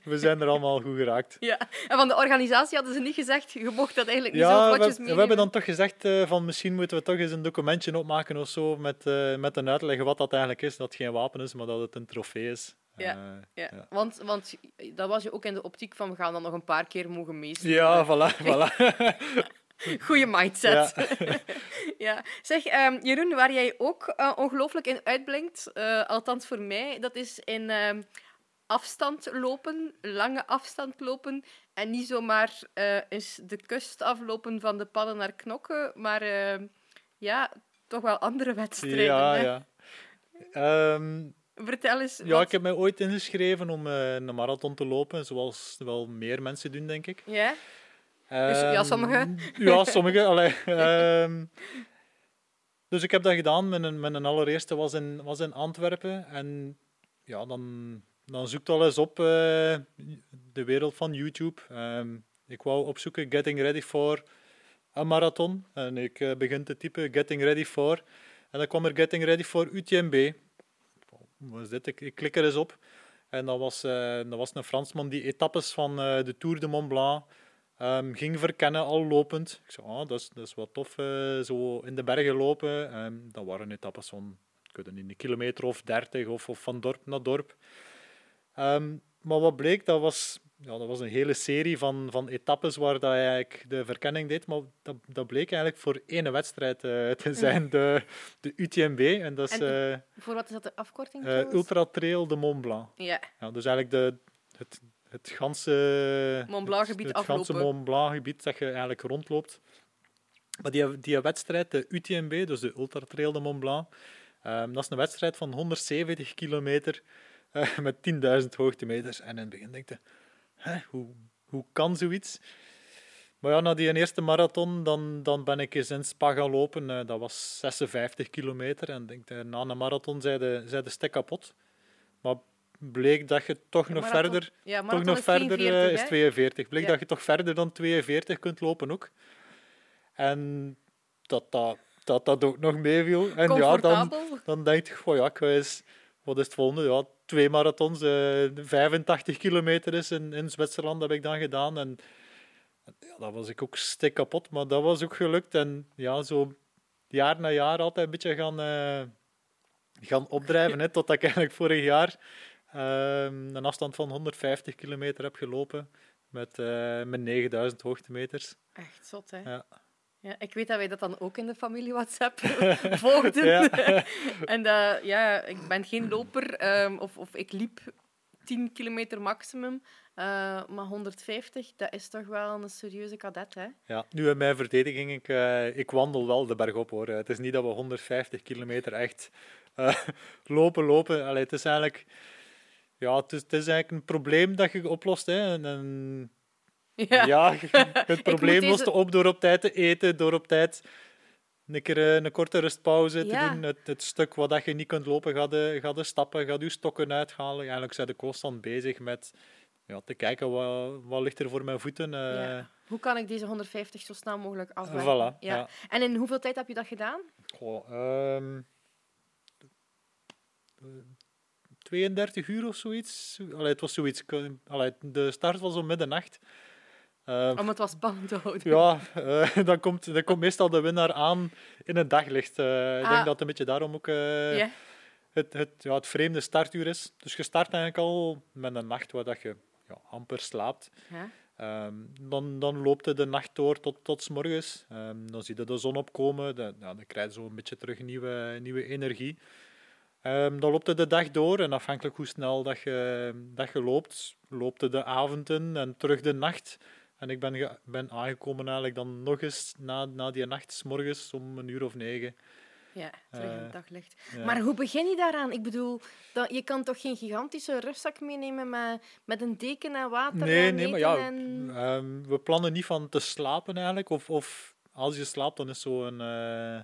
we zijn er allemaal goed geraakt. Ja. En van de organisatie hadden ze niet gezegd, je mocht dat eigenlijk niet zo Ja, we, vlotjes we meenemen. hebben dan toch gezegd eh, van misschien moeten we toch eens een documentje opmaken of zo met, met een uitleg wat dat eigenlijk is. Dat het geen wapen is, maar dat het een trofee is. Ja, Ja, ja. Want, want dat was je ook in de optiek van we gaan dan nog een paar keer mogen meespelen. Ja, voilà, voilà. Goeie mindset. Ja. Ja. Zeg, ehm, Jeroen, waar jij ook eh, ongelooflijk in uitblinkt, eh, althans voor mij, dat is in ehm, afstand lopen, lange afstand lopen. En niet zomaar eh eens de kust aflopen van de padden naar knokken, maar ehm, ja, toch wel andere wedstrijden. Ja, hè? ja. Vertel eens. ja, wat- ik heb mij ooit ingeschreven om eh, een marathon te lopen, zoals wel meer mensen doen, denk ik. Ja? Dus, ja, Ehm, sommigen. Ja, sommigen. allee, ehm, dus ik heb dat gedaan. Mijn, mijn allereerste was in, was in Antwerpen. En ja, dan, dan zoekt al eens op eh, de wereld van YouTube. Ehm, ik wou opzoeken Getting Ready for een marathon. En ik eh, begin te typen Getting Ready for. En dan kwam er Getting Ready for UTMB. Wat is dit? Ik, ik klik er eens op. En dat was, eh, dat was een Fransman die etappes van de Tour de Mont Blanc ehm, ging verkennen, al lopend. Ik zei, ah, dat, is, dat is wat tof, eh, zo in de bergen lopen. Ehm, dat waren etappes van, ik weet het niet, een kilometer of dertig, of, of van dorp naar dorp. Ehm, maar wat bleek, dat was, ja, dat was een hele serie van, van etappes waar dat hij eigenlijk de verkenning deed. Maar dat, dat bleek eigenlijk voor één wedstrijd eh, te zijn, de, de UTMB. En dat is En- eh, Voor wat is dat de afkorting? trouwens? Ultra Trail de Mont Blanc. Ja, Ja, dus eigenlijk de, het, het ganse Mont Blanc gebied het, het ganse aflopen. Mont Blanc gebied dat je eigenlijk rondloopt. Maar die, die wedstrijd, de UTMB, dus de Ultra Trail de Mont Blanc, ehm, dat is een wedstrijd van 170 kilometer eh, met 10.000 hoogtemeters. En in het begin denk je, hè, hoe, hoe kan zoiets? Maar ja, na die eerste marathon, dan, dan ben ik eens in Spa gaan lopen. Eh, dat was 56 kilometer. En denk, uh, na een marathon zei de, zei de stek kapot. Maar bleek dat je toch nog marathon- verder... Ja, Toch nog is verder 42, eh, is hè? 42. Bleek Ja. dat je toch verder dan 42 kunt lopen ook. En dat dat, dat, dat ook nog meeviel. En ja, dan, dan denk je, goh ja, ik wat is het volgende? Ja, twee marathons, eh 85 kilometer is in, in Zwitserland heb ik dan gedaan. En ja, dat was ik ook stik kapot, maar dat was ook gelukt. En ja, zo jaar na jaar altijd een beetje gaan, eh, gaan opdrijven. hè, totdat ik eigenlijk vorig jaar een afstand van 150 kilometer heb gelopen. Met, eh met 9000 hoogtemeters. Echt zot, hè? Ja. Ja, ik weet dat wij dat dan ook in de familie WhatsApp volgden. Ja. en dat, ja, ik ben geen loper, ehm, of, of ik liep 10 kilometer maximum. eh, maar 150, dat is toch wel een serieuze kadet, hè? Ja, nu in mijn verdediging, ik, eh, ik wandel wel de berg op hoor. Het is niet dat we 150 kilometer echt eh, lopen, lopen. Allee, het is eigenlijk... Ja, het is, het is eigenlijk een probleem dat je oplost. Hè. En, en, ja. het probleem deze- lost je op door op tijd te eten, door op tijd een keer eh, een korte rustpauze Ja. te doen. Het, het stuk wat dat je niet kunt lopen, ga je, ga je stappen, ga je stokken uithalen. Eigenlijk zijn de constant bezig met ja, te kijken wat, wat ligt er voor mijn voeten. eh, Ja. Hoe kan ik deze 150 zo snel mogelijk afwerken? Voilà, ja. ja. En in hoeveel tijd heb je dat gedaan? Goh, ehm, eh, 32 uur of zoiets. Allee, het was zoiets. Allee, de start was om middernacht. Ehm, Om het wat spannend te houden. ja, eh, dan, komt, dan komt meestal de winnaar aan in het daglicht. Eh, ik Ah. denk dat het een beetje daarom ook het, het, ja, het vreemde startuur is. Dus je start eigenlijk al met een nacht waar dat je ja, amper slaapt. Ja. Ehm, dan, dan loopt het de nacht door tot, tot 's morgens. Ehm, dan zie je de zon opkomen. Dan, ja, dan krijg je zo een beetje terug nieuwe, nieuwe energie. Ehm, dan loopt het de dag door. En afhankelijk hoe snel dat je, dat je loopt, loopt het de avond in en terug de nacht. En ik ben, ben aangekomen eigenlijk dan nog eens na, na die nacht, 's morgens om een uur of negen. Ja, terug in Eh, het daglicht. Ja. Maar hoe begin je daaraan? Ik bedoel, dat, je kan toch geen gigantische rugzak meenemen met, met een deken en water Nee, en nee, maar ja, en... ehm, we plannen niet van te slapen eigenlijk. Of, of als je slaapt, dan is zo een... eh,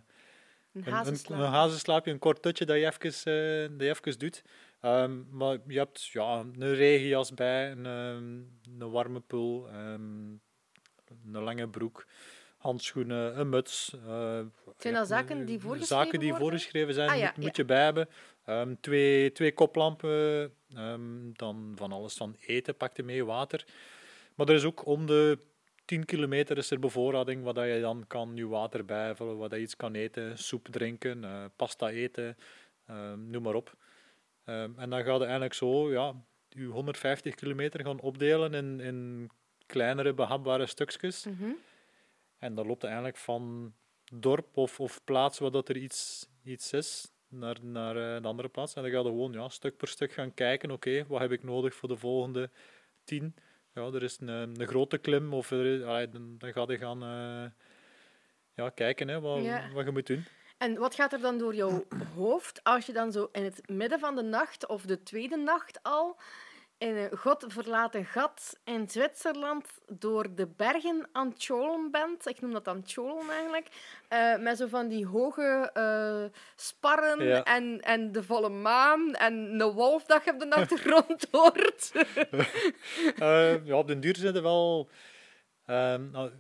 Een Een, een, een hazenslaapje, een kort tutje dat je even, eh, dat je even doet. Ehm, maar je hebt ja, een regenjas bij, een, ehm, een warme pul, ehm, een lange broek, handschoenen, een muts. eh, Zijn dat zaken die voorgeschreven Zaken die worden? voorgeschreven zijn, Ah, ja, moet, moet ja. je bij hebben. Twee, twee koplampen, dan van alles van eten, pak je mee, water. Maar er is ook om de 10 kilometer is er bevoorrading, waar dat je dan kan je water bijvullen, waar dat je iets kan eten, soep drinken, eh, pasta eten, ehm, noem maar op. Ehm, en dan ga je eigenlijk zo ja, je 150 kilometer gaan opdelen in, in kleinere behapbare stukjes. Mhm. En dan loopt het eigenlijk van dorp of, of plaats waar dat er iets, iets is, naar, naar eh, de andere plaats. En dan ga je gewoon ja, stuk per stuk gaan kijken, oké, wat heb ik nodig voor de volgende tien? Ja, er is een, een grote klim, of er is, allee, dan, dan ga je gaan eh, ja, kijken hè, wat, Ja. wat je moet doen. En wat gaat er dan door jouw hoofd als je dan zo in het midden van de nacht of de tweede nacht al in een godverlaten gat in Zwitserland door de bergen aan het cholen bent? Ik noem dat dan cholen eigenlijk. eh, met zo van die hoge eh, sparren Ja. en, en de volle maan en een wolf dat je op de achtergrond hoort. Eh, ja, op den duur zijn er wel... ehm, nou,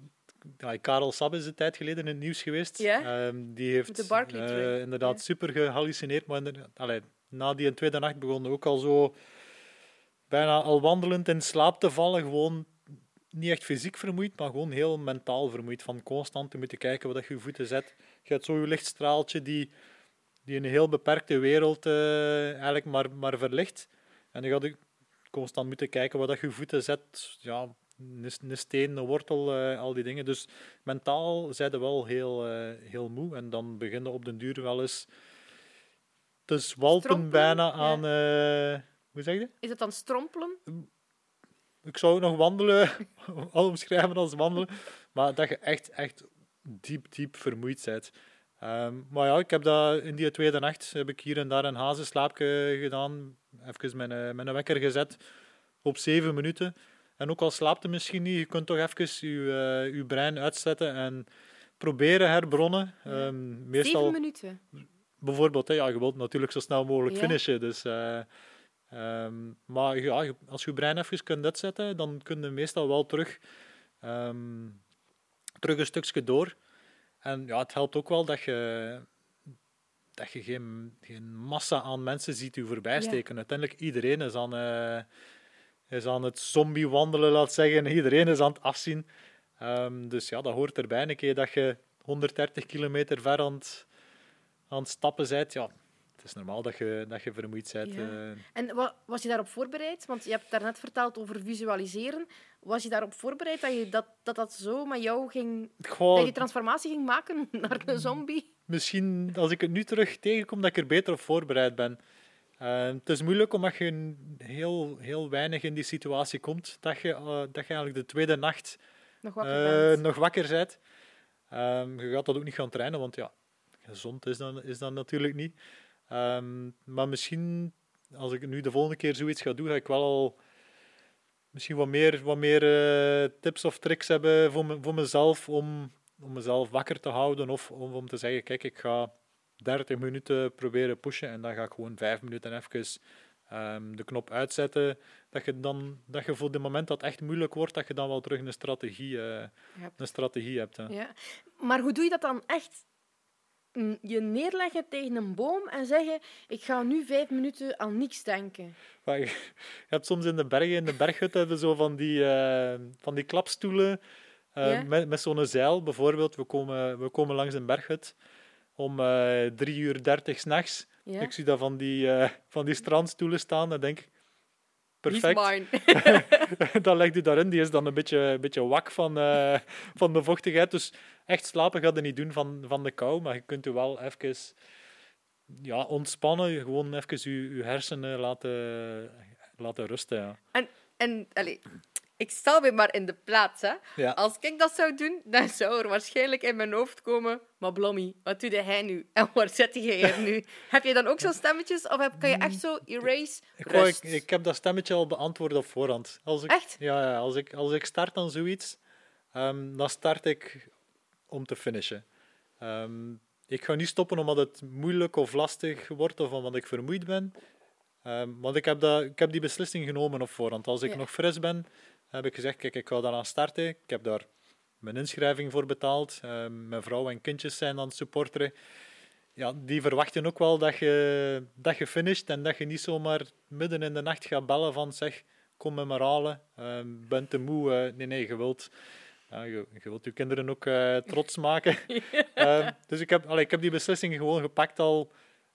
Karel Sab is een tijd geleden in het nieuws geweest. Ehm, die heeft inderdaad super gehallucineerd. Maar allee, na die tweede nacht begon hij ook al zo bijna al wandelend in slaap te vallen. Gewoon niet echt fysiek vermoeid, maar gewoon heel mentaal vermoeid. Van constant te moeten kijken wat je je voeten zet. Je hebt zo je lichtstraaltje die, die een heel beperkte wereld eh, eigenlijk maar, maar verlicht. En dan ga je constant moeten kijken wat je je voeten zet. Ja, een, een steen, een wortel, eh, al die dingen. Dus mentaal zijn ze wel heel, eh, heel moe. En dan beginnen op den duur wel eens te zwalpen bijna aan... hoe zeg je? Is het dan strompelen? Ik zou het nog wandelen, al omschrijven als wandelen, maar dat je echt, echt diep, diep vermoeid bent. Ehm, maar ja, ik heb dat in die tweede nacht heb ik hier en daar een hazenslaapje gedaan, even mijn, mijn wekker gezet op zeven minuten. En ook al slaapt je misschien niet, je kunt toch even je, uh, je brein uitzetten en proberen herbronnen. Ja. Um, meestal, zeven minuten? Bijvoorbeeld, hè, ja, je wilt natuurlijk zo snel mogelijk finishen. Dus, uh, um, maar ja, als je je brein even kunt uitzetten, dan kun je meestal wel terug, um, terug een stukje door. En ja, het helpt ook wel dat je, dat je geen, geen massa aan mensen ziet u voorbij steken. Uiteindelijk iedereen is aan, uh, is aan het zombie wandelen, laat zeggen. Iedereen is aan het afzien. Um, dus ja, dat hoort erbij. Een keer dat je 130 kilometer ver aan het, aan het stappen bent, ja, het is normaal dat je, dat je vermoeid bent. Ja. Uh. En was je daarop voorbereid? Want je hebt daarnet verteld over visualiseren. Was je daarop voorbereid dat je dat, dat, dat zo met jou ging... Goh, dat je transformatie ging maken naar een zombie? Misschien, als ik het nu terug tegenkom, dat ik er beter op voorbereid ben. Uh, het is moeilijk omdat je heel, heel weinig in die situatie komt. Dat je, uh, dat je eigenlijk de tweede nacht nog wakker, uh, nog wakker bent. Um, je gaat dat ook niet gaan trainen, want ja, gezond is dat, is dat natuurlijk niet. Um, maar misschien, als ik nu de volgende keer zoiets ga doen, ga ik wel al misschien wat meer, wat meer uh, tips of tricks hebben voor, me, voor mezelf om, om mezelf wakker te houden. Of om, om te zeggen, kijk, ik ga 30 minuten proberen pushen en dan ga ik gewoon 5 minuten even um, de knop uitzetten. Dat je, dan, dat je voor het moment dat het echt moeilijk wordt, dat je dan wel terug een strategie, uh, een strategie hebt. Hè. Ja. Maar hoe doe je dat dan echt je neerleggen tegen een boom en zeggen: Ik ga nu vijf minuten aan niks denken. Maar je hebt soms in de bergen, in de berghut, hebben zo van die, uh, van die klapstoelen uh, met, met zo'n zeil. Bijvoorbeeld, we komen, we komen langs een berghut om uh, drie uur dertig s'nachts. Ja. Ik zie dat van die, van die strandstoelen staan en denk perfect. dan legt u daarin. Die is dan een beetje, een beetje wak van, uh, van de vochtigheid. Dus echt slapen gaat er niet doen van, van de kou. Maar je kunt u wel even ja, ontspannen. Gewoon even uw, uw hersenen laten, laten rusten. Ja. En, en allez, ik stel me maar in de plaats. Hè. Als ik dat zou doen, dan zou er waarschijnlijk in mijn hoofd komen... Maar Blommy, wat doet hij nu? En waar zit hij hier nu? heb je dan ook zo'n stemmetjes? Of heb, kan je echt zo erase ik, ik, ik, heb dat stemmetje al beantwoord op voorhand. Als ik, echt? Ja, ja als, ik, als ik start aan zoiets, um, dan start ik om te finishen. Um, ik ga niet stoppen omdat het moeilijk of lastig wordt of omdat ik vermoeid ben. Um, want ik heb, dat, ik heb die beslissing genomen op voorhand. Als ik nog fris ben, heb ik gezegd, kijk, ik ga daaraan starten. Ik heb daar mijn inschrijving voor betaald. Uh, mijn vrouw en kindjes zijn aan het supporteren. Ja, die verwachten ook wel dat je, dat je finisht en dat je niet zomaar midden in de nacht gaat bellen van zeg, kom me maar halen, uh, ben te moe. Uh, nee, nee, je wilt, ja, je, je, wilt je kinderen ook uh, trots maken. Dus ik heb, allee, ik heb die beslissing gewoon gepakt al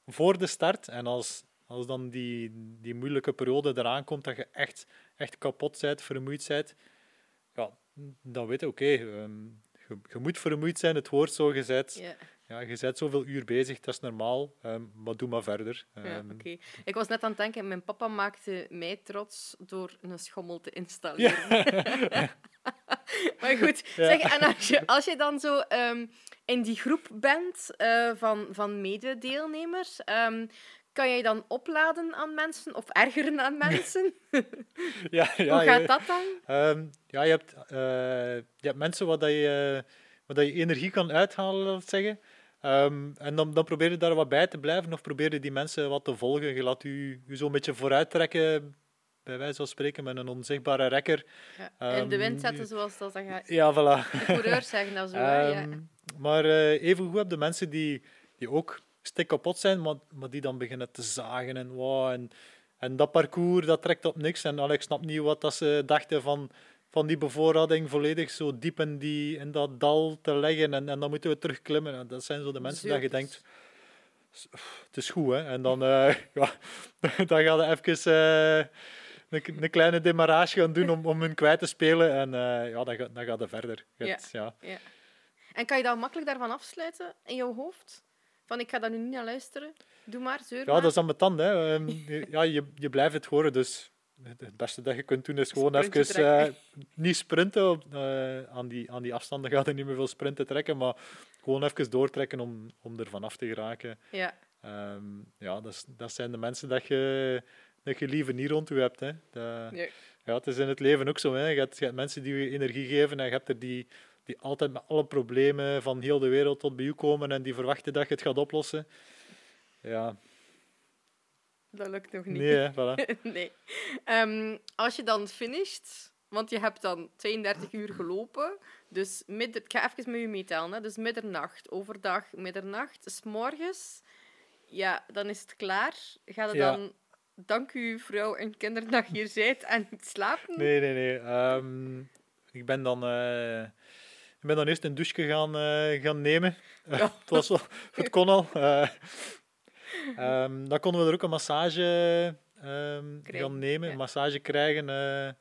voor de start. En als, als dan die, die moeilijke periode eraan komt, dat je echt echt kapot bent, vermoeid bent, ja, dan weet je, oké, ehm, je, je, moet vermoeid zijn, het woord zo gezet. Yeah. Ja, je bent zoveel uur bezig, dat is normaal, um, maar doe maar verder. Um, ja, ehm. Ik was net aan het denken, mijn papa maakte mij trots door een schommel te installeren. maar goed, zeg, en als je, als je dan zo in die groep bent uh, van, van mededeelnemers, kan jij dan opladen aan mensen of ergeren aan mensen? ja, ja, Hoe gaat dat dan? Um, ja, je hebt, uh, je hebt mensen waar, dat je, waar dat je energie kan uithalen, laat ik zeggen. Um, en dan, dan probeer je daar wat bij te blijven of probeer je die mensen wat te volgen. Je laat je, je zo'n beetje vooruit trekken, bij wijze van spreken, met een onzichtbare rekker. Ja, in de wind ehm, zetten, zoals dat dan gaat. Ja, voilà. De coureurs zeggen dat zo. ja. Maar uh, even goed heb de mensen die, die ook stik kapot zijn, maar, maar die dan beginnen te zagen en wow, en, en dat parcours dat trekt op niks. En Alex snapt niet wat dat ze dachten van, van die bevoorrading volledig zo diep in, die, in dat dal te leggen en, en dan moeten we terugklimmen. En dat zijn zo de mensen dat je denkt, het is goed hè. En dan, uh, ja, dan ga je even uh, een, een, kleine demarrage gaan doen om, om hun kwijt te spelen en uh, ja, dan, dan gaat het verder. Ja. ja. En kan je dan makkelijk daarvan afsluiten in jouw hoofd? Van, ik ga daar nu niet naar luisteren. Doe maar, zeur Ja, dat is aan tand. Hè. Um, ja, je, je blijft het horen, dus het beste dat je kunt doen is gewoon even uh, niet sprinten. Uh, aan, die, aan die afstanden gaat er niet meer veel sprinten trekken, maar gewoon even doortrekken om, om er vanaf te geraken. Ja. Um, ja, dat, is, dat zijn de mensen dat je, dat je liever niet rond je hebt. Hè. Dat, Ja. ja, het is in het leven ook zo. Hè. Je, hebt, je hebt mensen die je energie geven en je hebt er die, die altijd met alle problemen van heel de wereld tot bij u komen en die verwachten dat je het gaat oplossen. Ja, Dat lukt nog niet. nee, hè, voilà. nee. Ehm, als je dan finisht, want je hebt dan 32 uur gelopen, dus midden, ik ga even met je meetellen, hè, dus middernacht, overdag, middernacht, s morgens, ja, dan is het klaar. Ga je Ja. dan, dank u vrouw en je hier bent en niet slapen? Nee, nee, nee. Ehm, ik ben dan, eh, ik ben dan eerst een douche gaan, eh, gaan nemen. Ja. het, was wel, het kon al. Eh, ehm, dan konden we er ook een massage ehm, gaan nemen, ja. een massage krijgen. eh.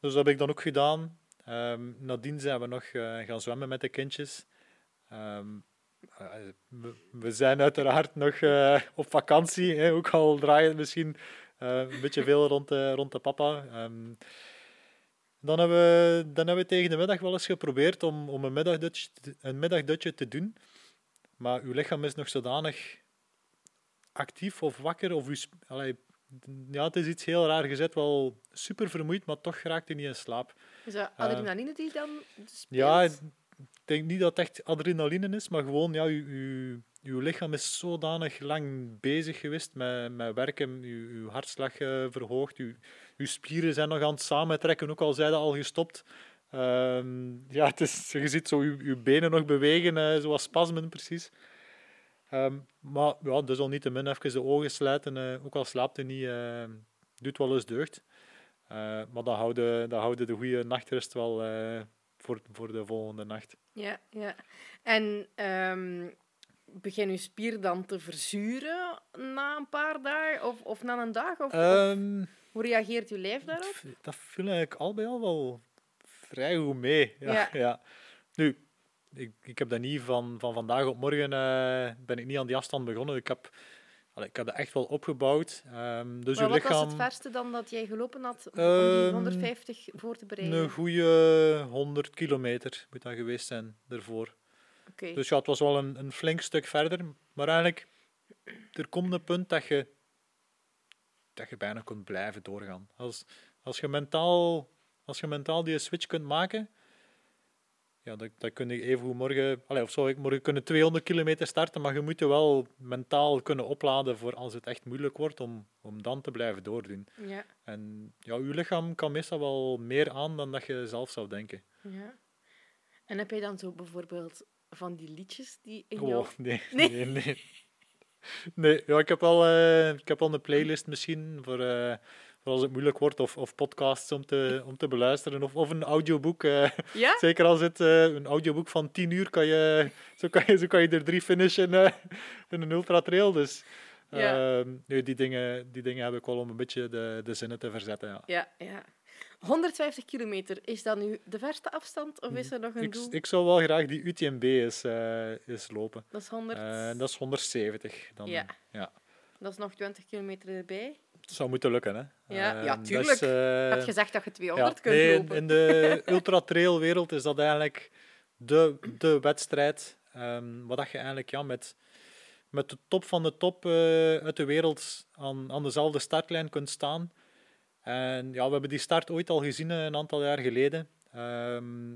dus dat heb ik dan ook gedaan. Ehm, nadien zijn we nog gaan zwemmen met de kindjes. We, we zijn uiteraard nog op vakantie, hè, ook al draait het misschien een beetje veel rond de, rond de papa. Dan, hebben we, dan hebben we tegen de middag wel eens geprobeerd om, om een, middagdutje, een middagdutje te doen. Maar uw lichaam is nog zodanig actief of wakker. Of uw, allee, ja, het is iets heel raar. Je zit wel super vermoeid, maar toch raakt u niet in slaap. Is dat adrenaline die dan speelt? Ja, ik denk niet dat het echt adrenaline is, maar gewoon, ja, uw, uw, uw lichaam is zodanig lang bezig geweest met, met werken, uw, uw hartslag eh, verhoogd, uw, uw spieren zijn nog aan het samentrekken, ook al zijn al gestopt. Ehm, ja, het is, je ziet zo uw benen nog bewegen, eh, zoals spasmen precies. Ehm, maar ja, dus al niet te min even de ogen sluiten, eh, ook al slaapt hij niet, eh, doet wel eens deugd. Eh, maar dan houden, dan houden de goede nachtrust wel voor, voor de volgende nacht. Ja, ja. En begin je spier dan te verzuren na een paar dagen of, of na een dag? Of, of hoe reageert je lijf daarop? dat viel eigenlijk al bij al wel vrij goed mee. Ja, Ja. ja. Nu, ik, ik heb dat niet van, van vandaag op morgen eh, ben ik niet aan die afstand begonnen. Ik heb, allee, ik heb dat echt wel opgebouwd. Ehm, dus maar uw wat lichaam... was het verste dan dat jij gelopen had om die Ehm, 150 voor te bereiden? Een goede 100 kilometer moet dat geweest zijn daarvoor. Oké. Dus ja, het was wel een, een flink stuk verder. Maar eigenlijk, er komt een punt dat je, dat je bijna kunt blijven doorgaan. Als, als, je, mentaal, als je mentaal die switch kunt maken, ja, dan, dan kun je even morgen, allez, of zou ik morgen kunnen 200 kilometer starten, maar je moet je wel mentaal kunnen opladen voor als het echt moeilijk wordt, om, om dan te blijven doordoen. Ja, En ja, je lichaam kan meestal wel meer aan dan dat je zelf zou denken. ja. En heb jij dan zo bijvoorbeeld van die liedjes die in Oh, jou... nee, Nee. nee, nee. Nee, ja, ik heb wel eh, ik heb wel een playlist misschien voor, eh, voor als het moeilijk wordt, of, of podcasts om te, om te beluisteren, of, of een audioboek. eh. Ja? zeker als het een audioboek van 10 uur kan je, zo kan je, zo kan je er drie finishen in een ultratrail. Dus Ja. ehm, nee, die, dingen, die dingen heb ik wel om een beetje de, de zinnen te verzetten. Ja. Ja, ja. 150 kilometer, is dat nu de verste afstand of is er nog een Ik, doel? ik zou wel graag die UTMB eens, eh, eens lopen. Dat is 100... Eh, dat is 170. Dan, Ja. ja. Dat is nog 20 kilometer erbij. Het zou moeten lukken, hè? Ja, ja, Ehm, tuurlijk. is, Je hebt gezegd dat je 200 ja, kunt nee, lopen. In de ultra-trail-wereld is dat eigenlijk de, de wedstrijd. ehm wat dat je eigenlijk ja, met, met de top van de top eh, uit de wereld aan, aan dezelfde startlijn kunt staan. En ja, we hebben die start ooit al gezien eh, een aantal jaar geleden. Ehm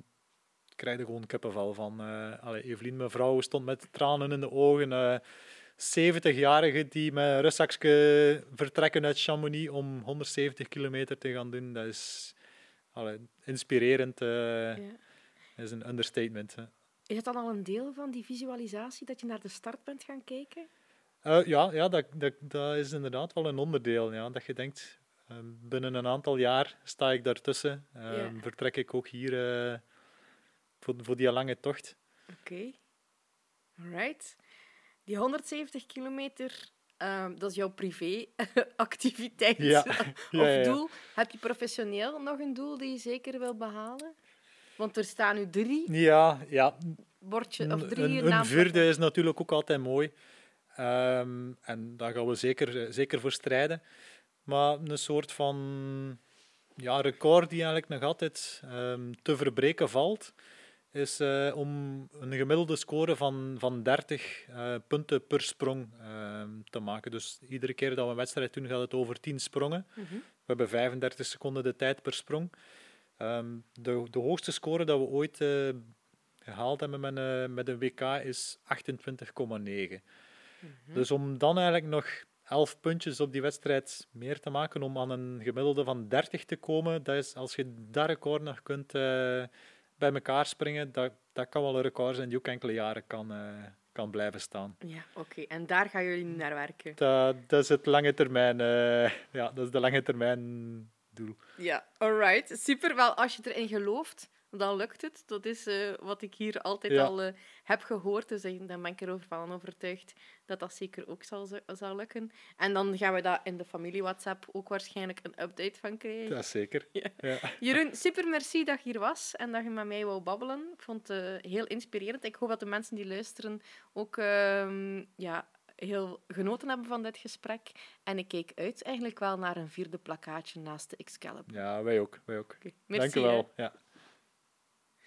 ik krijg er gewoon kippenvel van. eh allee, Evelien, mijn vrouw, stond met tranen in de ogen. eh 70-jarigen die met een rugzakje vertrekken uit Chamonix om 170 kilometer te gaan doen. Dat is inspirerend. Ja. is een understatement. hè. Is het dan al een deel van die visualisatie dat je naar de start bent gaan kijken? Eh, ja, ja dat, dat, dat is inderdaad wel een onderdeel. Ja, dat je denkt, eh, binnen een aantal jaar sta ik daartussen. Ja. Vertrek ik ook hier voor, voor die lange tocht. Oké. Alright. Die 170 kilometer, ehm, dat is jouw privé-activiteit Ja. of doel. Heb je professioneel nog een doel die je zeker wil behalen? Want er staan nu drie Ja, ja bordjes, of een, drie een, een naamplakken. vierde is natuurlijk ook altijd mooi. Ehm, en daar gaan we zeker, eh, zeker voor strijden. Maar een soort van ja, record die eigenlijk nog altijd ehm, te verbreken valt, is uh, om een gemiddelde score van, van 30 uh, punten per sprong uh, te maken. Dus iedere keer dat we een wedstrijd doen, gaat het over 10 sprongen. Mm -hmm. We hebben 35 seconden de tijd per sprong. Um, de, de hoogste score dat we ooit gehaald hebben met, een, met een WK is 28,9. Mm -hmm. Dus om dan eigenlijk nog 11 puntjes op die wedstrijd meer te maken, om aan een gemiddelde van 30 te komen, dat is, als je dat record nog kunt bij elkaar springen, dat, dat kan wel een record zijn die ook enkele jaren kan, kan blijven staan. Ja, oké. En daar gaan jullie naar werken? Dat, dat is het lange termijn, ja, dat is de lange termijn doel. Ja, alright. Super. Wel, als je erin gelooft, dan lukt het. Dat is uh, wat ik hier altijd ja. al uh, heb gehoord. Dus dan ben ik erover van overtuigd dat dat zeker ook zal, zal lukken. En dan gaan we daar in de familie-WhatsApp ook waarschijnlijk een update van krijgen. Ja, zeker. Ja. Ja. Jeroen, super merci dat je hier was en dat je met mij wou babbelen. Ik vond het uh, heel inspirerend. Ik hoop dat de mensen die luisteren ook ja, heel genoten hebben van dit gesprek. En ik keek uit eigenlijk wel naar een vierde plakkaatje naast de Excalibur. Ja, wij ook. Wij ook. Okay. Merci, Dank u wel. Ja.